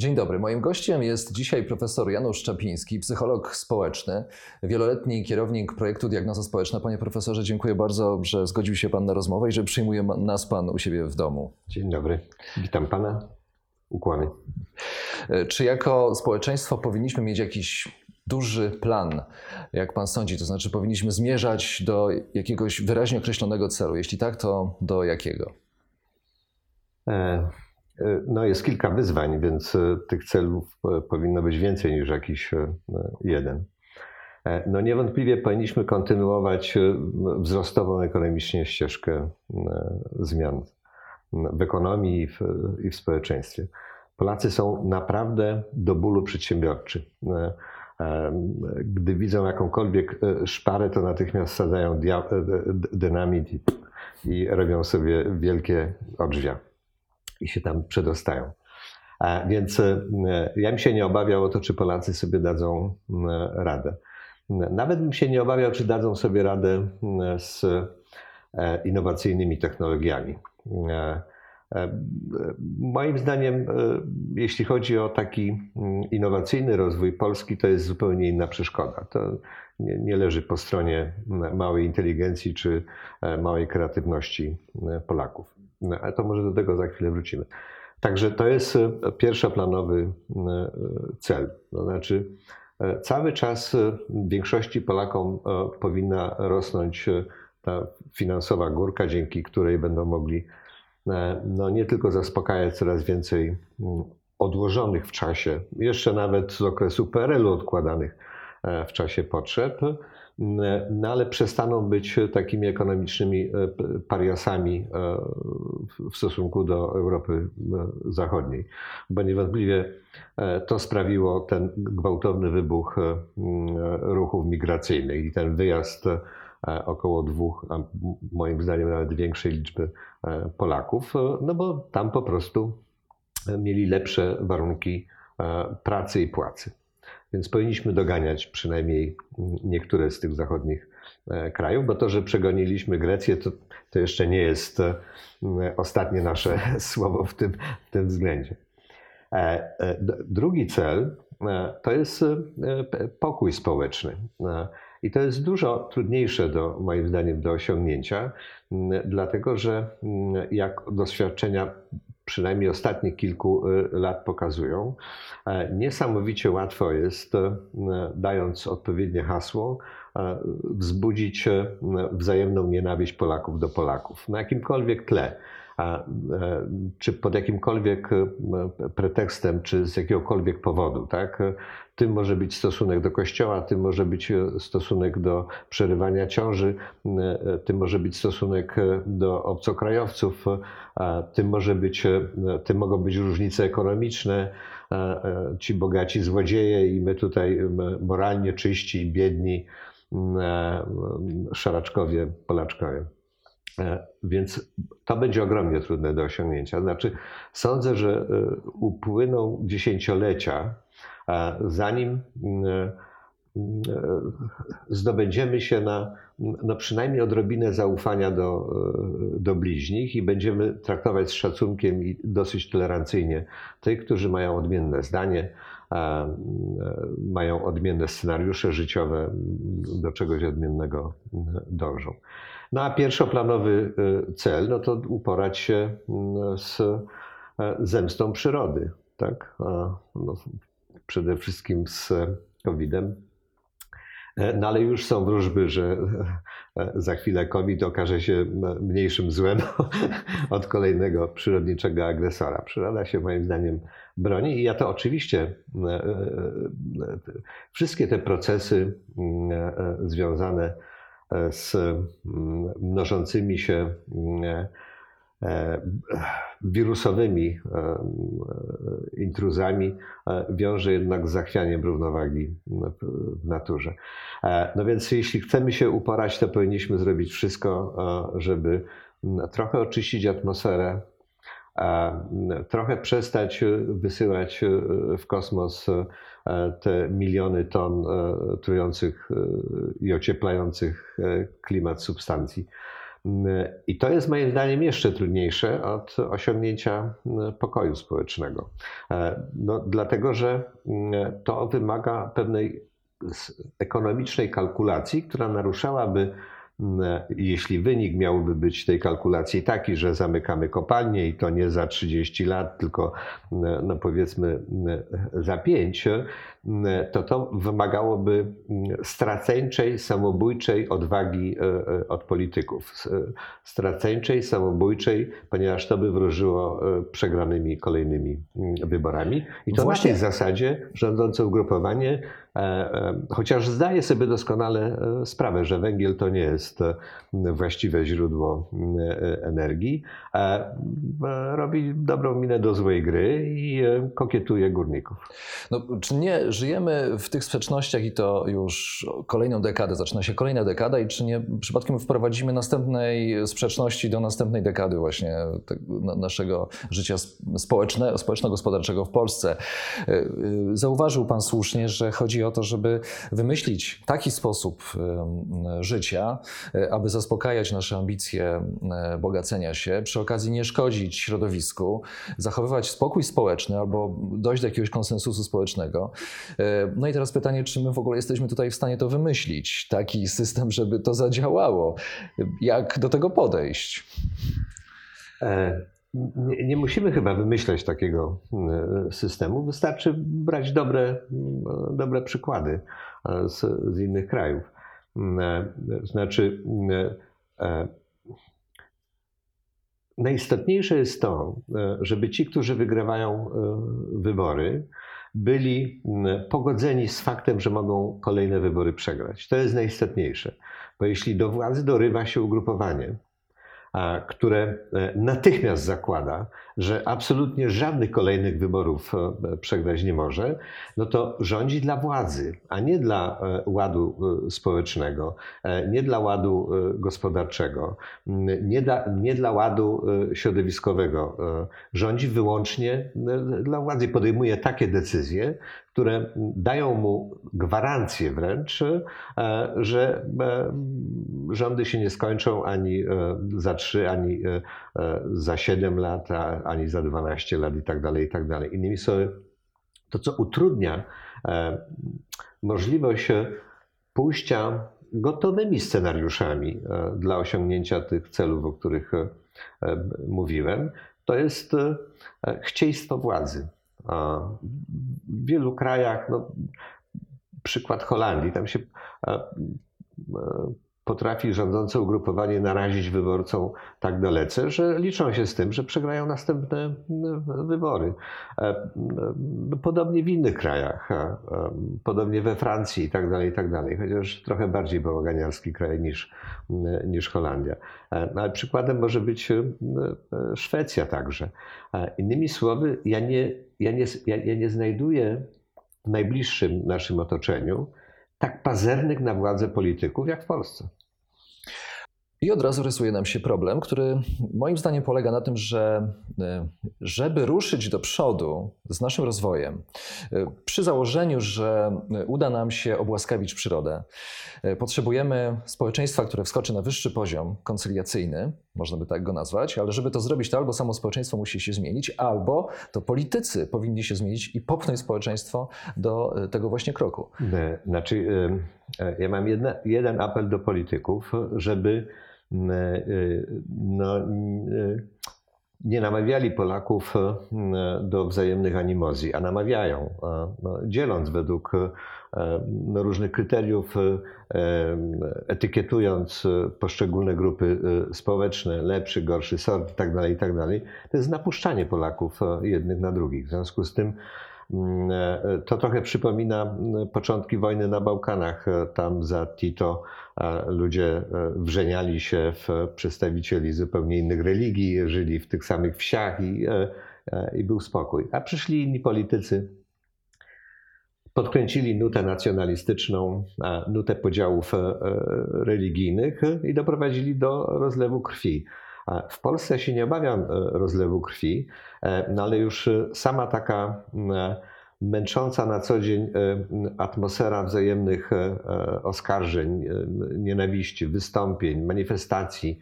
Dzień dobry. Moim gościem jest dzisiaj profesor Janusz Czapiński, psycholog społeczny, wieloletni kierownik projektu Diagnoza Społeczna. Panie profesorze, dziękuję bardzo, że zgodził się Pan na rozmowę i że przyjmuje nas Pan u siebie w domu. Dzień dobry. Witam Pana. Ukłony. E, czy jako społeczeństwo powinniśmy mieć jakiś duży plan, jak Pan sądzi? To znaczy, powinniśmy zmierzać do jakiegoś wyraźnie określonego celu? Jeśli tak, to do jakiego? E E, no jest kilka wyzwań, więc e, tych celów e, powinno być więcej niż jakiś jeden. No niewątpliwie powinniśmy kontynuować wzrostową ekonomicznie ścieżkę zmian w ekonomii i w, i w społeczeństwie. Polacy są naprawdę do bólu przedsiębiorczy. Gdy widzą jakąkolwiek szparę, to natychmiast sadzają dynamit i robią sobie wielkie odrzwia i się tam przedostają. Więc e, ja bym się nie obawiał o to, czy Polacy sobie dadzą radę. Nawet bym się nie obawiał, czy dadzą sobie radę z e, innowacyjnymi technologiami. E, moim zdaniem, jeśli chodzi o taki innowacyjny rozwój Polski, to jest zupełnie inna przeszkoda. To nie, nie leży po stronie małej inteligencji czy małej kreatywności Polaków. No, ale to może do tego za chwilę wrócimy. Także to jest e, pierwszoplanowy e, cel. To znaczy, e, cały czas większości Polakom powinna rosnąć ta finansowa górka, dzięki której będą mogli no, nie tylko zaspokajać coraz więcej mm, odłożonych w czasie, jeszcze nawet z okresu PRL-u odkładanych w czasie potrzeb, no ale przestaną być takimi ekonomicznymi e, pariasami e, w stosunku do Europy e, Zachodniej, bo niewątpliwie to sprawiło ten gwałtowny wybuch ruchów migracyjnych i ten wyjazd około dwóch, moim zdaniem nawet większej liczby Polaków, no bo tam po prostu mieli lepsze warunki pracy i płacy. Więc powinniśmy doganiać przynajmniej niektóre z tych zachodnich e, krajów, bo to, że przegoniliśmy Grecję, to, to jeszcze nie jest e, ostatnie nasze słowo w tym, w tym względzie. E, drugi cel to jest pokój społeczny. I to jest dużo trudniejsze, do, moim zdaniem, do osiągnięcia, dlatego że jak doświadczenia przynajmniej ostatnich kilku y, lat pokazują. E, niesamowicie łatwo jest, e, dając odpowiednie hasło, e, wzbudzić wzajemną nienawiść Polaków do Polaków na jakimkolwiek tle. Czy pod jakimkolwiek pretekstem, czy z jakiegokolwiek powodu, tak? Tym może być stosunek do kościoła, tym może być stosunek do przerywania ciąży, tym może być stosunek do obcokrajowców, tym, może być, tym mogą być różnice ekonomiczne, ci bogaci złodzieje i my tutaj moralnie czyści, biedni szaraczkowie, Polaczkowie. Więc to będzie ogromnie trudne do osiągnięcia. Znaczy, sądzę, że upłyną dziesięciolecia, zanim mm, mm, zdobędziemy się na no przynajmniej odrobinę zaufania do, do bliźnich i będziemy traktować z szacunkiem i dosyć tolerancyjnie tych, którzy mają odmienne zdanie, mm, mają odmienne scenariusze życiowe, do czegoś odmiennego dążą. No a pierwszoplanowy y, cel, no to uporać się z e, zemstą przyrody. Tak? No, przede wszystkim z COVID-em. E, no ale już są wróżby, że e, za chwilę COVID okaże się mniejszym złem od kolejnego przyrodniczego agresora. Przyroda się moim zdaniem broni i ja to oczywiście, wszystkie te procesy związane z mnożącymi się wirusowymi intruzami wiąże jednak z zachwianiem równowagi w naturze. No więc jeśli chcemy się uporać, to powinniśmy zrobić wszystko, żeby trochę oczyścić atmosferę, trochę przestać wysyłać w kosmos te miliony ton trujących i ocieplających klimat substancji. I to jest moim zdaniem jeszcze trudniejsze od osiągnięcia pokoju społecznego. No, dlatego, że to wymaga pewnej ekonomicznej kalkulacji, która naruszałaby jeśli wynik miałby być tej kalkulacji taki, że zamykamy kopalnię i to nie za 30 lat, tylko no powiedzmy za 5, to to wymagałoby straceńczej, samobójczej odwagi e, e, od polityków. Straceńczej, samobójczej, ponieważ to by wróżyło e, przegranymi kolejnymi wyborami. I to Właśnie. na tej zasadzie rządzące ugrupowanie E, e, chociaż zdaję sobie doskonale e, sprawę, że węgiel to nie jest właściwe źródło energii, robi dobrą minę do złej gry i kokietuje górników. No, czy nie żyjemy w tych sprzecznościach i to już kolejną dekadę, zaczyna się kolejna dekada i czy nie przypadkiem wprowadzimy następnej sprzeczności do następnej dekady właśnie naszego życia społeczno-gospodarczego w Polsce? Zauważył Pan słusznie, że chodzi o to, żeby wymyślić taki sposób życia, e, aby zaspokajać nasze ambicje e, bogacenia się, przy okazji nie szkodzić środowisku, zachowywać spokój społeczny albo dojść do jakiegoś konsensusu społecznego. E, no i teraz pytanie, czy my w ogóle jesteśmy tutaj w stanie to wymyślić, taki system, żeby to zadziałało? Jak do tego podejść? Nie, nie, musimy chyba wymyślać takiego e, systemu. Wystarczy brać dobre, dobre przykłady e, z, z innych krajów. E, znaczy, najistotniejsze jest to, żeby ci, którzy wygrywają wybory, byli pogodzeni z faktem, że mogą kolejne wybory przegrać. To jest najistotniejsze. Bo jeśli do władzy dorywa się ugrupowanie, które e, natychmiast zakłada, że absolutnie żadnych kolejnych wyborów e, przegrać nie może, no to rządzi dla władzy, a nie dla e, ładu społecznego, nie dla ładu gospodarczego, nie dla, nie dla ładu środowiskowego. Rządzi wyłącznie dla władzy, podejmuje takie decyzje, które dają mu gwarancję wręcz, e, że e, rządy się nie skończą ani e, za 3, ani za 7 lat, ani za 12 lat i tak dalej, i tak dalej. Innymi słowy, to co utrudnia możliwość pójścia gotowymi scenariuszami dla osiągnięcia tych celów, o których mówiłem, to jest chcieństwo władzy. W wielu krajach, no, przykład Holandii, tam się potrafi rządzące ugrupowanie narazić wyborcom tak dalece, że liczą się z tym, że przegrają następne wybory. Podobnie w innych krajach, podobnie we Francji i tak dalej, i tak dalej, chociaż trochę bardziej bałaganiarski kraj niż, niż Holandia. Ale przykładem może być Szwecja także. Innymi słowy, ja nie ja nie, ja, ja nie znajduję w najbliższym naszym otoczeniu tak pazernych na władzę polityków jak w Polsce. I od razu rysuje nam się problem, który moim zdaniem polega na tym, że e, żeby ruszyć do przodu z naszym rozwojem, e, przy założeniu, że uda nam się obłaskawić przyrodę, e, potrzebujemy społeczeństwa, które wskoczy na wyższy poziom koncyliacyjny, można by tak go nazwać, ale żeby to zrobić, to albo samo społeczeństwo musi się zmienić, albo to politycy powinni się zmienić i popchnąć społeczeństwo do tego właśnie kroku. Znaczy, ja mam jedna, jeden apel do polityków, żeby no, nie namawiali Polaków do wzajemnych animozji, a namawiają, no, dzieląc według no, różnych kryteriów, etykietując poszczególne grupy społeczne, lepszy, gorszy sort itd., tak itd. Tak to jest napuszczanie Polaków jednych na drugich. W związku z tym To trochę przypomina początki wojny na Bałkanach. Tam za Tito ludzie wrzeniali się w przedstawicieli zupełnie innych religii, żyli w tych samych wsiach i, i był spokój. A przyszli inni politycy, podkręcili nutę nacjonalistyczną, nutę podziałów e, religijnych i doprowadzili do rozlewu krwi. W Polsce się nie obawiam e, rozlewu krwi, e, no ale już sama taka męcząca na co dzień atmosfera wzajemnych oskarżeń, nienawiści, wystąpień, manifestacji,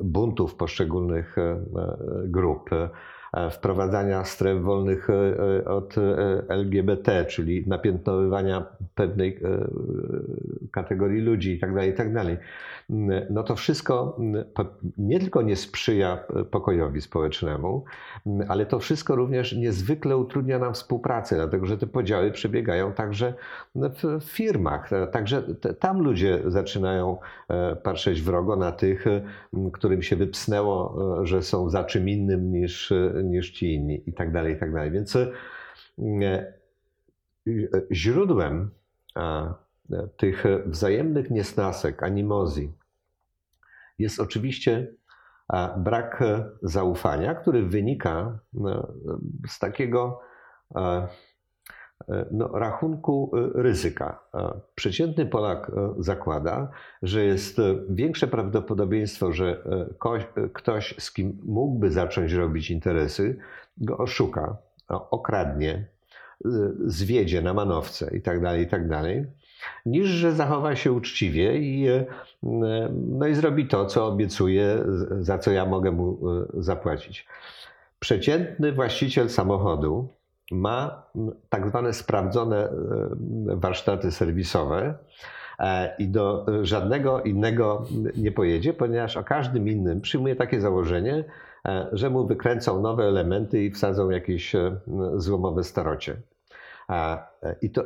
buntów poszczególnych grup E, wprowadzania stref wolnych e, e, od LGBT, czyli napiętnowywania pewnej kategorii ludzi itd., tak itd., tak no to wszystko nie tylko nie sprzyja pokojowi społecznemu, ale to wszystko również niezwykle utrudnia nam współpracę, dlatego że te podziały przebiegają także w firmach. Także tam ludzie zaczynają patrzeć wrogo na tych, którym się wypsnęło, że są za czym innym niż niż ci inni i tak tak. Więc e, źródłem tych wzajemnych niesnasek, animozji jest oczywiście brak zaufania, który wynika z takiego no, rachunku e, ryzyka. Przeciętny Polak e, zakłada, że jest większe prawdopodobieństwo, że e, ktoś, z kim mógłby zacząć robić interesy, go oszuka, okradnie, zwiedzie na manowce itd., tak itd., tak niż że zachowa się uczciwie i, no i zrobi to, co obiecuje, za co ja mogę mu zapłacić. Przeciętny właściciel samochodu ma tak zwane sprawdzone warsztaty serwisowe e, i do żadnego innego nie pojedzie, ponieważ o każdym innym przyjmuje takie założenie, że mu wykręcą nowe elementy i wsadzą jakieś złomowe starocie. I to,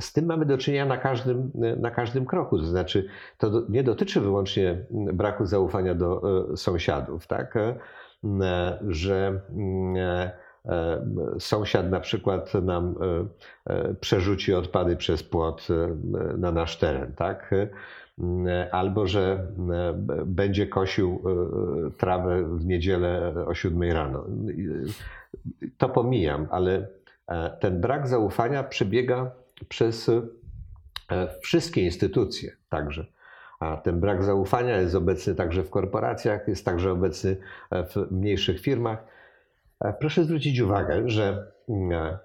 z tym mamy do czynienia na każdym, na każdym kroku. To znaczy, to nie dotyczy wyłącznie braku zaufania do sąsiadów, tak? że E, sąsiad na przykład nam e, e, przerzuci odpady przez płot na nasz teren, tak? Albo że będzie kosił trawę w niedzielę o 7 rano. To pomijam, ale ten brak zaufania przebiega przez wszystkie instytucje także. A ten brak zaufania jest obecny także w korporacjach, jest także obecny w mniejszych firmach. E, proszę zwrócić uwagę, że mm, e,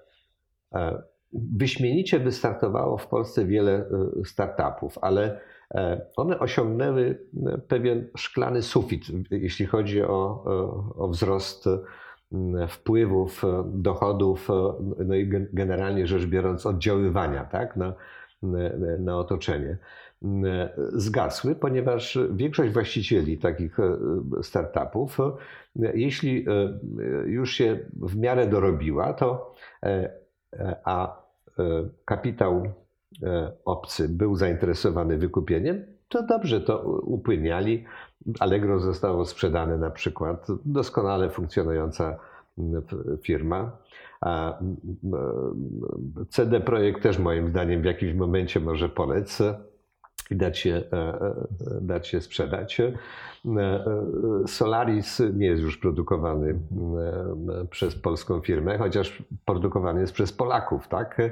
e, wyśmienicie wystartowało w Polsce wiele startupów, ale one osiągnęły pewien szklany sufit, jeśli chodzi o, o wzrost wpływów, dochodów, no i generalnie rzecz biorąc oddziaływania tak, na, na otoczenie. Zgasły, ponieważ większość właścicieli takich startupów jeśli e, już się w miarę dorobiła, to e, e, a kapitał obcy był zainteresowany wykupieniem, to dobrze to upłyniali. Allegro zostało sprzedane na przykład, doskonale funkcjonująca firma. CD Projekt też moim zdaniem w jakimś momencie może polec i dać się, e, e, dać się sprzedać. E, Solaris nie jest już produkowany przez polską firmę, chociaż produkowany jest przez Polaków, tak?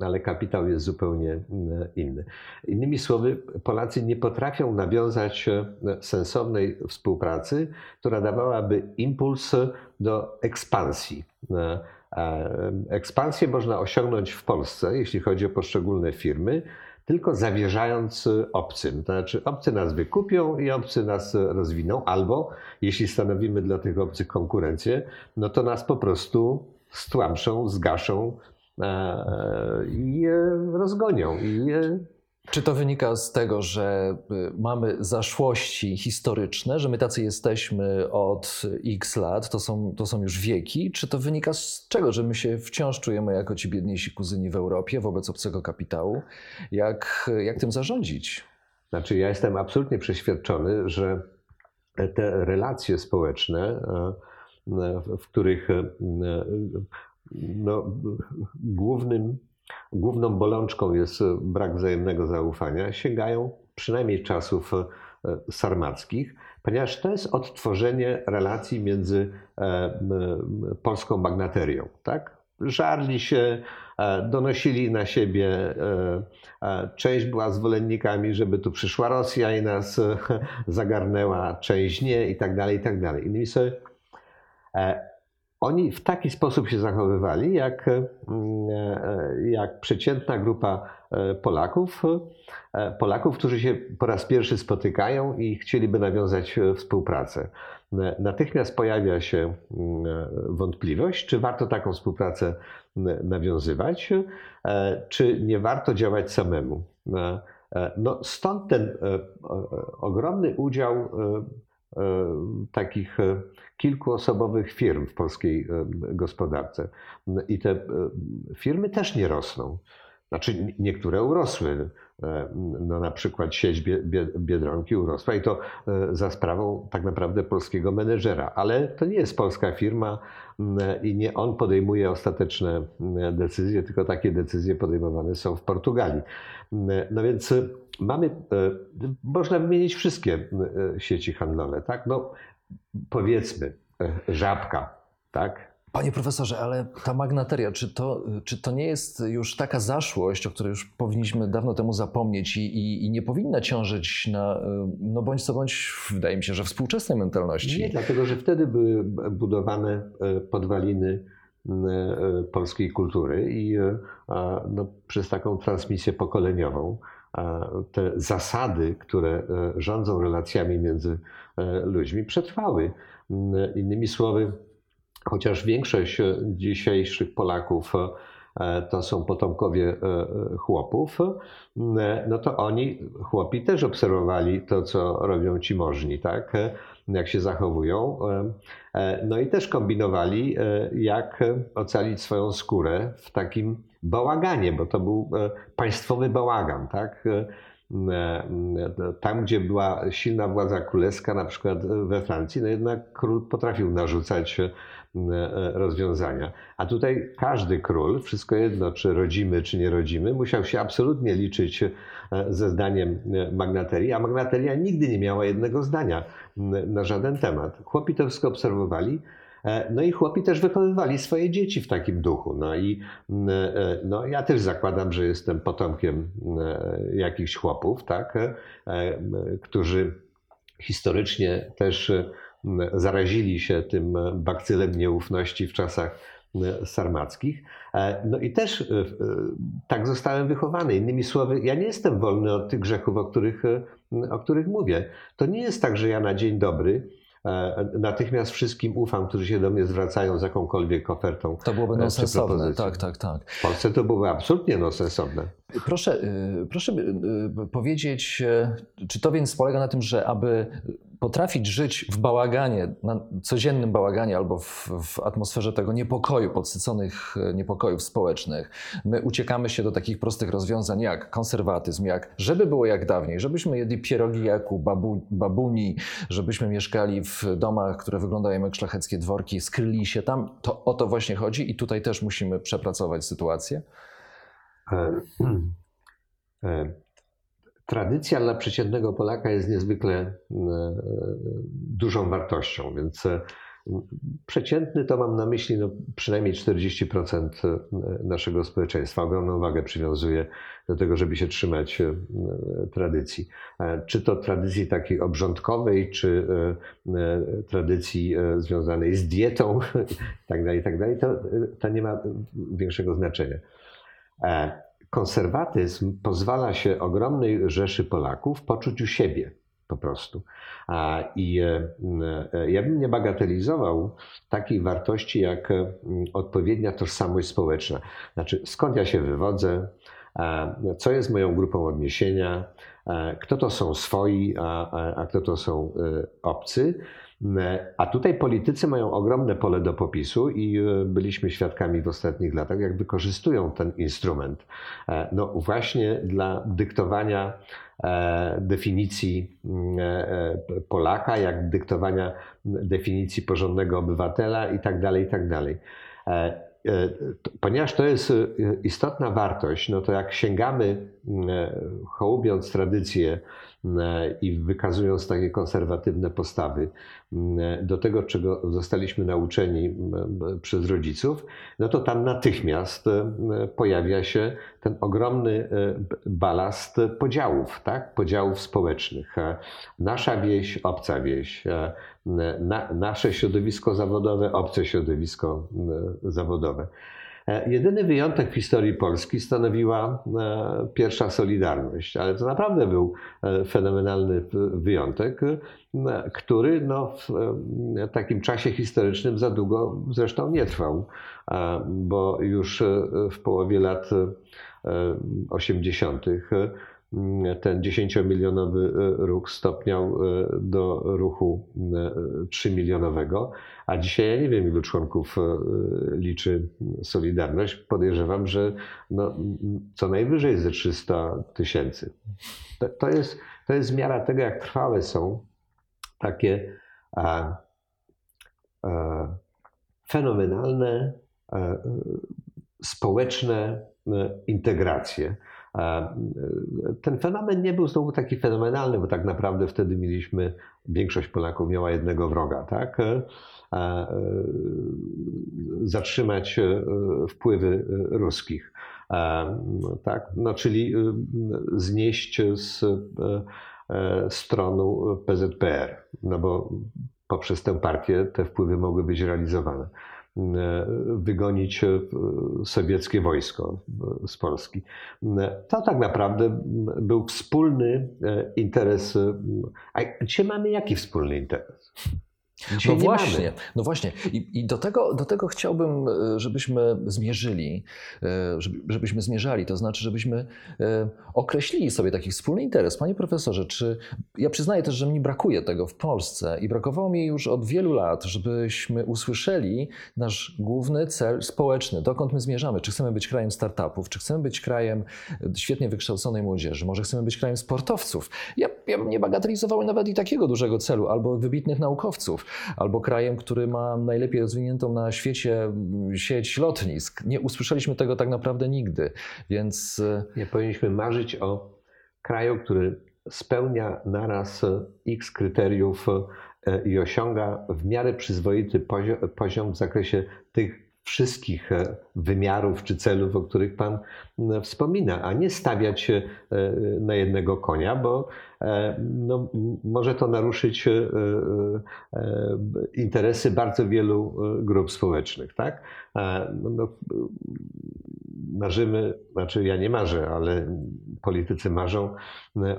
ale kapitał jest zupełnie inny. Innymi słowy, Polacy nie potrafią nawiązać sensownej współpracy, która dawałaby impuls do ekspansji. Ekspansję można osiągnąć w Polsce, jeśli chodzi o poszczególne firmy, tylko zawierzając obcym. To znaczy, obcy nas wykupią i obcy nas rozwiną, albo jeśli stanowimy dla tych obcych konkurencję, no to nas po prostu stłamszą, zgaszą e, i rozgonią. I czy to wynika z tego, że y, mamy zaszłości historyczne, że my tacy jesteśmy od x lat, to są, to są już wieki? Czy to wynika z czego, że my się wciąż czujemy jako ci biedniejsi kuzyni w Europie wobec obcego kapitału? Jak, jak tym zarządzić? Znaczy, ja jestem absolutnie przeświadczony, że te relacje społeczne, e, w których e, no, głównym, główną bolączką jest brak wzajemnego zaufania, sięgają przynajmniej czasów sarmackich, ponieważ to jest odtworzenie relacji między polską magnaterią. Tak? Żarli się, donosili na siebie. Część była zwolennikami, żeby tu przyszła Rosja i nas zagarnęła, część nie i tak dalej, i tak dalej. Innymi słowy, oni w taki sposób się zachowywali, jak, e, jak przeciętna grupa e, Polaków, e, Polaków, którzy się po raz pierwszy spotykają i chcieliby nawiązać współpracę. Natychmiast pojawia się wątpliwość, czy warto taką współpracę nawiązywać, czy nie warto działać samemu. No, stąd ten ogromny udział takich kilkuosobowych firm w polskiej gospodarce. I te firmy też nie rosną. Znaczy niektóre urosły. No na przykład sieć Biedronki urosła i to e, za sprawą tak naprawdę polskiego menedżera. Ale to nie jest polska firma i nie on podejmuje ostateczne decyzje, tylko takie decyzje podejmowane są w Portugalii. No więc mamy, e, można wymienić wszystkie e, sieci handlowe, tak? No powiedzmy, e, żabka, tak? Panie profesorze, ale ta magnateria, czy to, czy to nie jest już taka zaszłość, o której już powinniśmy dawno temu zapomnieć i, i, i, nie powinna ciążyć na, no bądź co bądź, wydaje mi się, że współczesnej mentalności? Nie, dlatego że wtedy były budowane e, podwaliny e, polskiej kultury i no, przez taką transmisję pokoleniową te zasady, które rządzą relacjami między E, ludźmi przetrwały. Mm, innymi słowy, chociaż większość dzisiejszych Polaków e, to są potomkowie e, chłopów, no to oni, chłopi, też obserwowali to, co robią ci możni, tak? jak się zachowują. No i też kombinowali, jak ocalić swoją skórę w takim bałaganie, bo to był państwowy bałagan, tak? E, e, tam, gdzie była silna władza królewska, na przykład we Francji, no jednak król potrafił narzucać e, rozwiązania. A tutaj każdy król, wszystko jedno, czy rodzimy, czy nierodzimy, musiał się absolutnie liczyć ze zdaniem magnaterii, a magnateria nigdy nie miała jednego zdania na żaden temat. Chłopi to wszystko obserwowali, E, no i chłopi też wychowywali swoje dzieci w takim duchu. No i e, no, ja też zakładam, że jestem potomkiem e, jakichś chłopów, tak, którzy historycznie też zarazili się tym bakcylem nieufności w czasach sarmackich. No i też tak zostałem wychowany. Innymi słowy, ja nie jestem wolny od tych grzechów, o których, o których mówię. To nie jest tak, że ja na dzień dobry E, natychmiast wszystkim ufam, którzy się do mnie zwracają z jakąkolwiek ofertą. To byłoby e, nonsensowne, tak, tak, tak. W Polsce to byłoby absolutnie nonsensowne. Proszę, proszę powiedzieć, czy to więc polega na tym, że aby potrafić żyć w bałaganie, na codziennym bałaganie albo w, w, atmosferze tego niepokoju, podsyconych niepokojów społecznych, my uciekamy się do takich prostych rozwiązań jak konserwatyzm, jak żeby było jak dawniej, żebyśmy jedli pierogi jak u babu, babuni, żebyśmy mieszkali w domach, które wyglądają jak szlacheckie dworki, skryli się tam. To o to właśnie chodzi i tutaj też musimy przepracować sytuację. E, e, tradycja dla przeciętnego Polaka jest niezwykle e, dużą wartością, więc przeciętny to mam na myśli no, przynajmniej 40% naszego społeczeństwa. Ogromną wagę przywiązuje do tego, żeby się trzymać tradycji. Czy to tradycji takiej obrządkowej, czy tradycji związanej z dietą itd., itd., tak tak to, to nie ma większego znaczenia. E, konserwatyzm pozwala się ogromnej rzeszy Polaków poczuć u siebie po prostu. I e, e, ja bym nie bagatelizował takiej wartości jak odpowiednia tożsamość społeczna. Znaczy, skąd ja się wywodzę, co jest moją grupą odniesienia, kto to są swoi, a, a kto to są obcy. A tutaj politycy mają ogromne pole do popisu i e, byliśmy świadkami w ostatnich latach, jak wykorzystują ten instrument. E, no właśnie dla dyktowania e, definicji Polaka, jak dyktowania definicji porządnego obywatela i tak dalej, i tak ponieważ to jest istotna wartość, no to jak sięgamy, hołubiąc tradycję i wykazując takie konserwatywne postawy do tego, czego zostaliśmy nauczeni przez rodziców, no to tam natychmiast pojawia się ten ogromny balast podziałów, tak? podziałów społecznych. Nasza wieś, obca wieś, na, nasze środowisko zawodowe, obce środowisko zawodowe. E, jedyny wyjątek w historii Polski stanowiła e, pierwsza Solidarność, ale to naprawdę był e, fenomenalny wyjątek, który no, w takim czasie historycznym za długo zresztą nie trwał, bo już w połowie lat 80 ten 10-milionowy ruch stopniał do ruchu 3-milionowego, a dzisiaj ja nie wiem, ilu członków e, liczy Solidarność. Podejrzewam, że no, co najwyżej ze 300 tysięcy. To, to, jest, to jest miara tego, jak trwałe są takie a, a, fenomenalne a, społeczne integracje. Ten fenomen nie był znowu taki fenomenalny, bo tak naprawdę wtedy mieliśmy, większość Polaków miała jednego wroga, tak? E, zatrzymać e, wpływy ruskich. Tak? No, czyli e, znieść z stronu PZPR, no bo poprzez tę partię te wpływy mogły być realizowane. Wygonić sowieckie wojsko z Polski. To tak naprawdę był wspólny interes. A dzisiaj mamy jaki wspólny interes? Dzisiaj no właśnie, no właśnie. I, I, do, tego, do tego chciałbym, e, żebyśmy zmierzyli, e, żebyśmy zmierzali, to znaczy, żebyśmy e, określili sobie taki wspólny interes. Panie profesorze, czy ja przyznaję też, że mi brakuje tego w Polsce i brakowało mi już od wielu lat, żebyśmy usłyszeli nasz główny cel społeczny, dokąd my zmierzamy. Czy chcemy być krajem startupów, czy chcemy być krajem świetnie wykształconej młodzieży, może chcemy być krajem sportowców. Ja, ja bym nie bagatelizował nawet i takiego dużego celu, albo wybitnych naukowców albo krajem, który ma najlepiej rozwiniętą na świecie mm, sieć lotnisk. Nie usłyszeliśmy tego tak naprawdę nigdy, więc... E, Nie powinniśmy marzyć o kraju, który spełnia naraz x kryteriów e, i osiąga w miarę przyzwoity poziom w zakresie tych wszystkich e, wymiarów czy celów, o których Pan wspomina, a nie stawiać się na jednego konia, bo E, no, może to naruszyć e, e, interesy bardzo wielu grup społecznych. Tak? No, marzymy, znaczy ja nie marzę, ale politycy marzą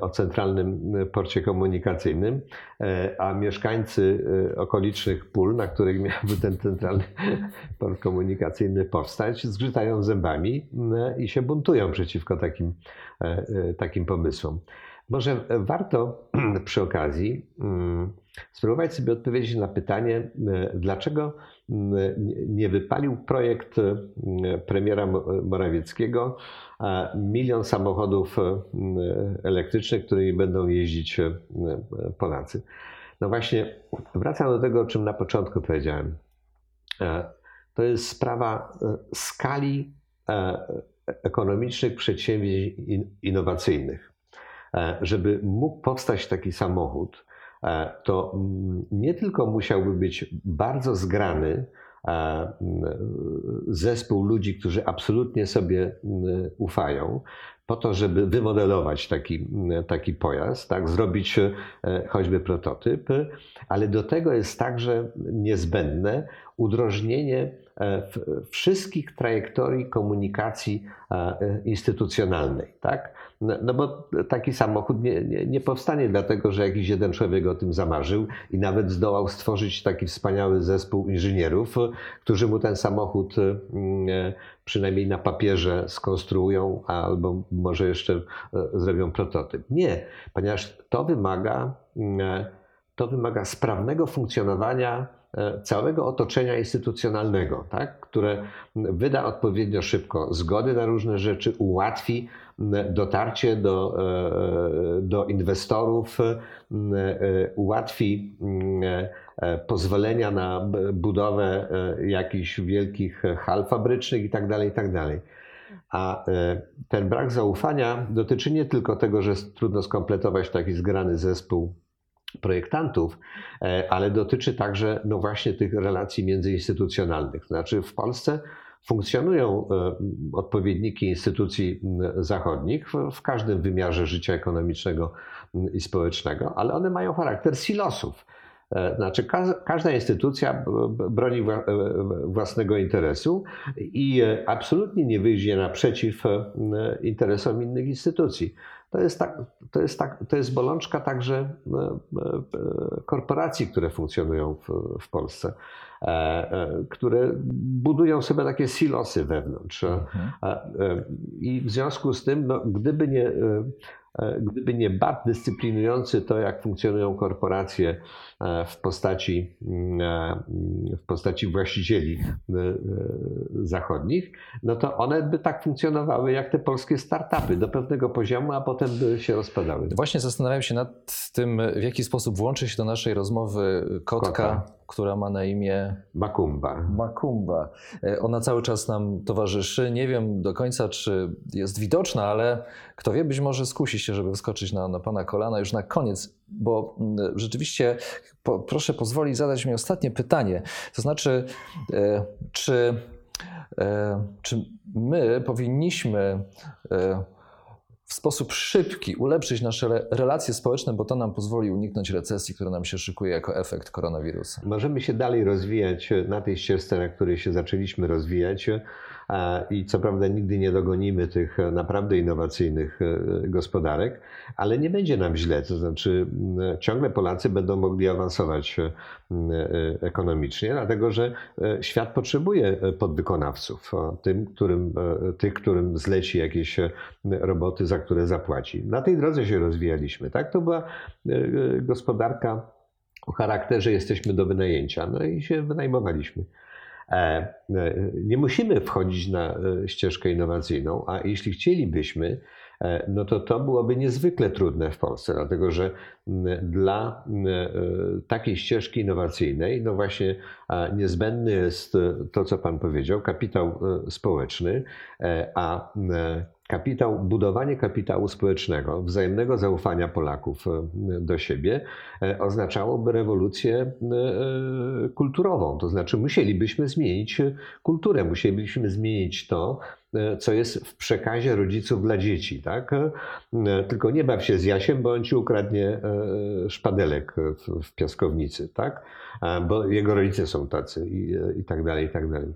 o centralnym porcie komunikacyjnym, a mieszkańcy okolicznych pól, na których miałby ten centralny port komunikacyjny powstać, zgrzytają zębami i się buntują przeciwko takim, takim pomysłom. Może warto przy okazji mm, spróbować sobie odpowiedzieć na pytanie, e, dlaczego mm, nie wypalił projekt mm, premiera Morawieckiego milion samochodów elektrycznych, którymi będą jeździć e, Polacy. No właśnie, wracam do tego, o czym na początku powiedziałem. E, to jest sprawa skali ekonomicznych przedsięwzięć innowacyjnych. E, żeby mógł powstać taki samochód, e, to mm, nie tylko musiałby być bardzo zgrany e, mm, zespół ludzi, którzy absolutnie sobie mm, ufają, po to, żeby wymodelować taki, taki pojazd, tak, zrobić choćby prototyp, ale do tego jest także niezbędne udrożnienie wszystkich trajektorii komunikacji instytucjonalnej. Tak? No, no bo taki samochód nie, nie, nie, powstanie dlatego, że jakiś jeden człowiek o tym zamarzył i nawet zdołał stworzyć taki wspaniały zespół inżynierów, którzy mu ten samochód mm, przynajmniej na papierze skonstruują albo może jeszcze e, zrobią prototyp. Nie, ponieważ to wymaga, mm, to wymaga sprawnego funkcjonowania e, całego otoczenia instytucjonalnego, tak? które wyda odpowiednio szybko zgody na różne rzeczy, ułatwi dotarcie do, do inwestorów, ułatwi pozwolenia na budowę jakichś wielkich hal fabrycznych itd. Tak itd. Tak A ten brak zaufania dotyczy nie tylko tego, że trudno skompletować taki zgrany zespół projektantów, e, ale dotyczy także no właśnie tych relacji międzyinstytucjonalnych. Znaczy w Polsce funkcjonują e, odpowiedniki instytucji zachodnich w każdym wymiarze życia ekonomicznego i społecznego, ale one mają charakter silosów. E, znaczy, każda instytucja broni własnego interesu i absolutnie nie wyjdzie naprzeciw interesom innych instytucji. To jest, tak, to, jest tak, to jest bolączka także e, e, korporacji, które funkcjonują w, w Polsce, e, które budują sobie takie silosy wewnątrz. Mhm. I w związku z tym, no, gdyby nie gdyby nie bat dyscyplinujący to, jak funkcjonują korporacje w postaci, mm, w postaci właścicieli zachodnich, no to one by tak funkcjonowały jak te polskie startupy do pewnego poziomu, a potem by się rozpadały. Właśnie zastanawiam się nad tym, w jaki sposób włączy się do naszej rozmowy kotka. Która ma na imię Makumba. Makumba. E, ona cały czas nam towarzyszy. Nie wiem do końca, czy jest widoczna, ale kto wie, być może skusi się, żeby wskoczyć na, na pana kolana już na koniec, bo mm, rzeczywiście po, proszę pozwolić zadać mi ostatnie pytanie. To znaczy, e, czy, e, czy my powinniśmy w sposób szybki ulepszyć nasze relacje społeczne, bo to nam pozwoli uniknąć recesji, która nam się szykuje jako efekt koronawirusa. Możemy się dalej rozwijać na tej ścieżce, na której się zaczęliśmy rozwijać. I co prawda nigdy nie dogonimy tych naprawdę innowacyjnych e, gospodarek, ale nie będzie nam źle. To znaczy, ciągle Polacy będą mogli awansować e, ekonomicznie, dlatego że e, świat potrzebuje podwykonawców, tym, którym, tych, którym zleci jakieś roboty, za które zapłaci. Na tej drodze się rozwijaliśmy. Tak? To była gospodarka o charakterze jesteśmy do wynajęcia. No i się wynajmowaliśmy. E, e, nie musimy wchodzić na e, ścieżkę innowacyjną, a jeśli chcielibyśmy, no to to byłoby niezwykle trudne w Polsce, dlatego że dla takiej ścieżki innowacyjnej, no właśnie niezbędny jest to, co Pan powiedział, kapitał społeczny, a kapitał, budowanie kapitału społecznego, wzajemnego zaufania Polaków e, do siebie e, oznaczałoby rewolucję e, kulturową. To znaczy, musielibyśmy zmienić kulturę, musielibyśmy zmienić to, co jest w przekazie rodziców dla dzieci. Tak? Tylko nie baw się z Jasiem, bo on ci ukradnie szpadelek w, piaskownicy, tak? bo jego rodzice są tacy i, i tak dalej, i tak dalej.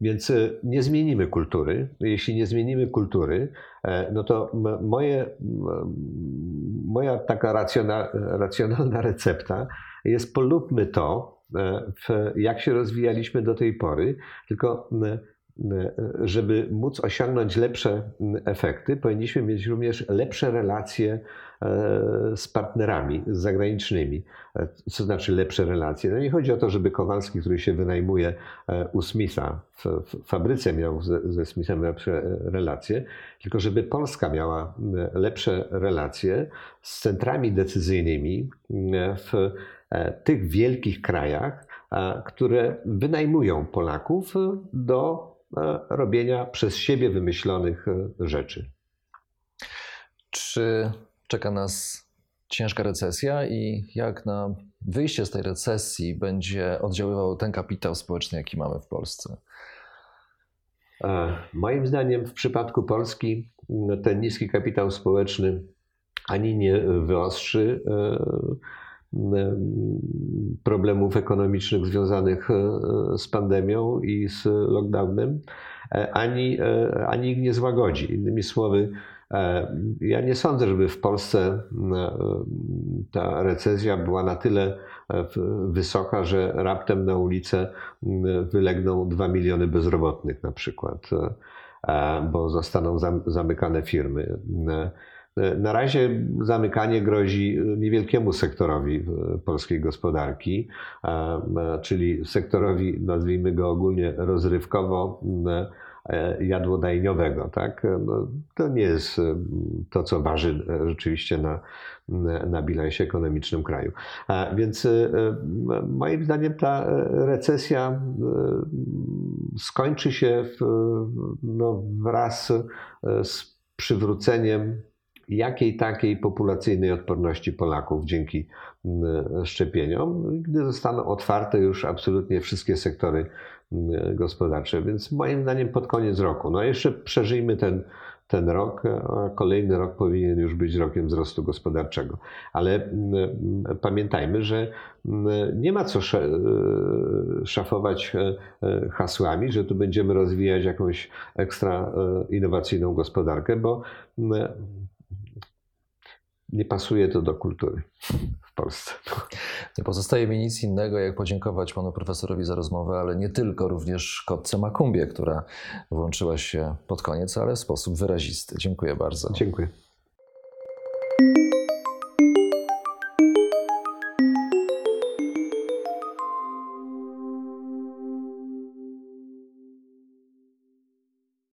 Więc e, nie zmienimy kultury. Jeśli nie zmienimy kultury, e, no to moje, moja taka racjonalna recepta jest polubmy to, e, jak się rozwijaliśmy do tej pory, tylko żeby móc osiągnąć lepsze efekty, powinniśmy mieć również lepsze relacje E, z partnerami zagranicznymi. E, co znaczy lepsze relacje? No nie chodzi o to, żeby Kowalski, który się wynajmuje e, u Smitha w fabryce miał ze Smithem lepsze relacje, tylko żeby Polska miała lepsze relacje z centrami decyzyjnymi w tych wielkich krajach, które wynajmują Polaków do robienia przez siebie wymyślonych rzeczy. Czy czeka nas ciężka recesja i jak na wyjście z tej recesji będzie oddziaływał ten kapitał społeczny, jaki mamy w Polsce? E, moim zdaniem w przypadku Polski ten niski kapitał społeczny ani nie wyostrzy e, problemów ekonomicznych związanych e, z pandemią i z lockdownem, ani, ani ich nie złagodzi. Innymi słowy, E, ja nie sądzę, żeby w Polsce e, ta recesja była na tyle e, wysoka, że raptem na ulicę wylegną 2 miliony bezrobotnych na przykład, bo zostaną zamykane firmy. Na razie zamykanie grozi niewielkiemu sektorowi polskiej gospodarki, czyli sektorowi, nazwijmy go ogólnie rozrywkowo jadłodajniowego. Tak? No, to nie jest to, co waży rzeczywiście na, na bilansie ekonomicznym kraju. Więc moim zdaniem ta recesja skończy się w, no, wraz z przywróceniem jakiej takiej populacyjnej odporności Polaków dzięki mm, szczepieniom, gdy zostaną otwarte już absolutnie wszystkie sektory mm, gospodarcze. Więc moim zdaniem pod koniec roku, no jeszcze przeżyjmy ten, ten rok, a kolejny rok powinien już być rokiem wzrostu gospodarczego. Ale mm, pamiętajmy, że nie ma co e, szafować e, e, hasłami, że tu będziemy rozwijać jakąś ekstra innowacyjną gospodarkę, bo nie pasuje to do kultury w Polsce. Nie pozostaje mi nic innego, jak podziękować panu profesorowi za rozmowę, ale nie tylko, również kotce Makumbie, która włączyła się pod koniec, ale w sposób wyrazisty. Dziękuję bardzo. Dziękuję.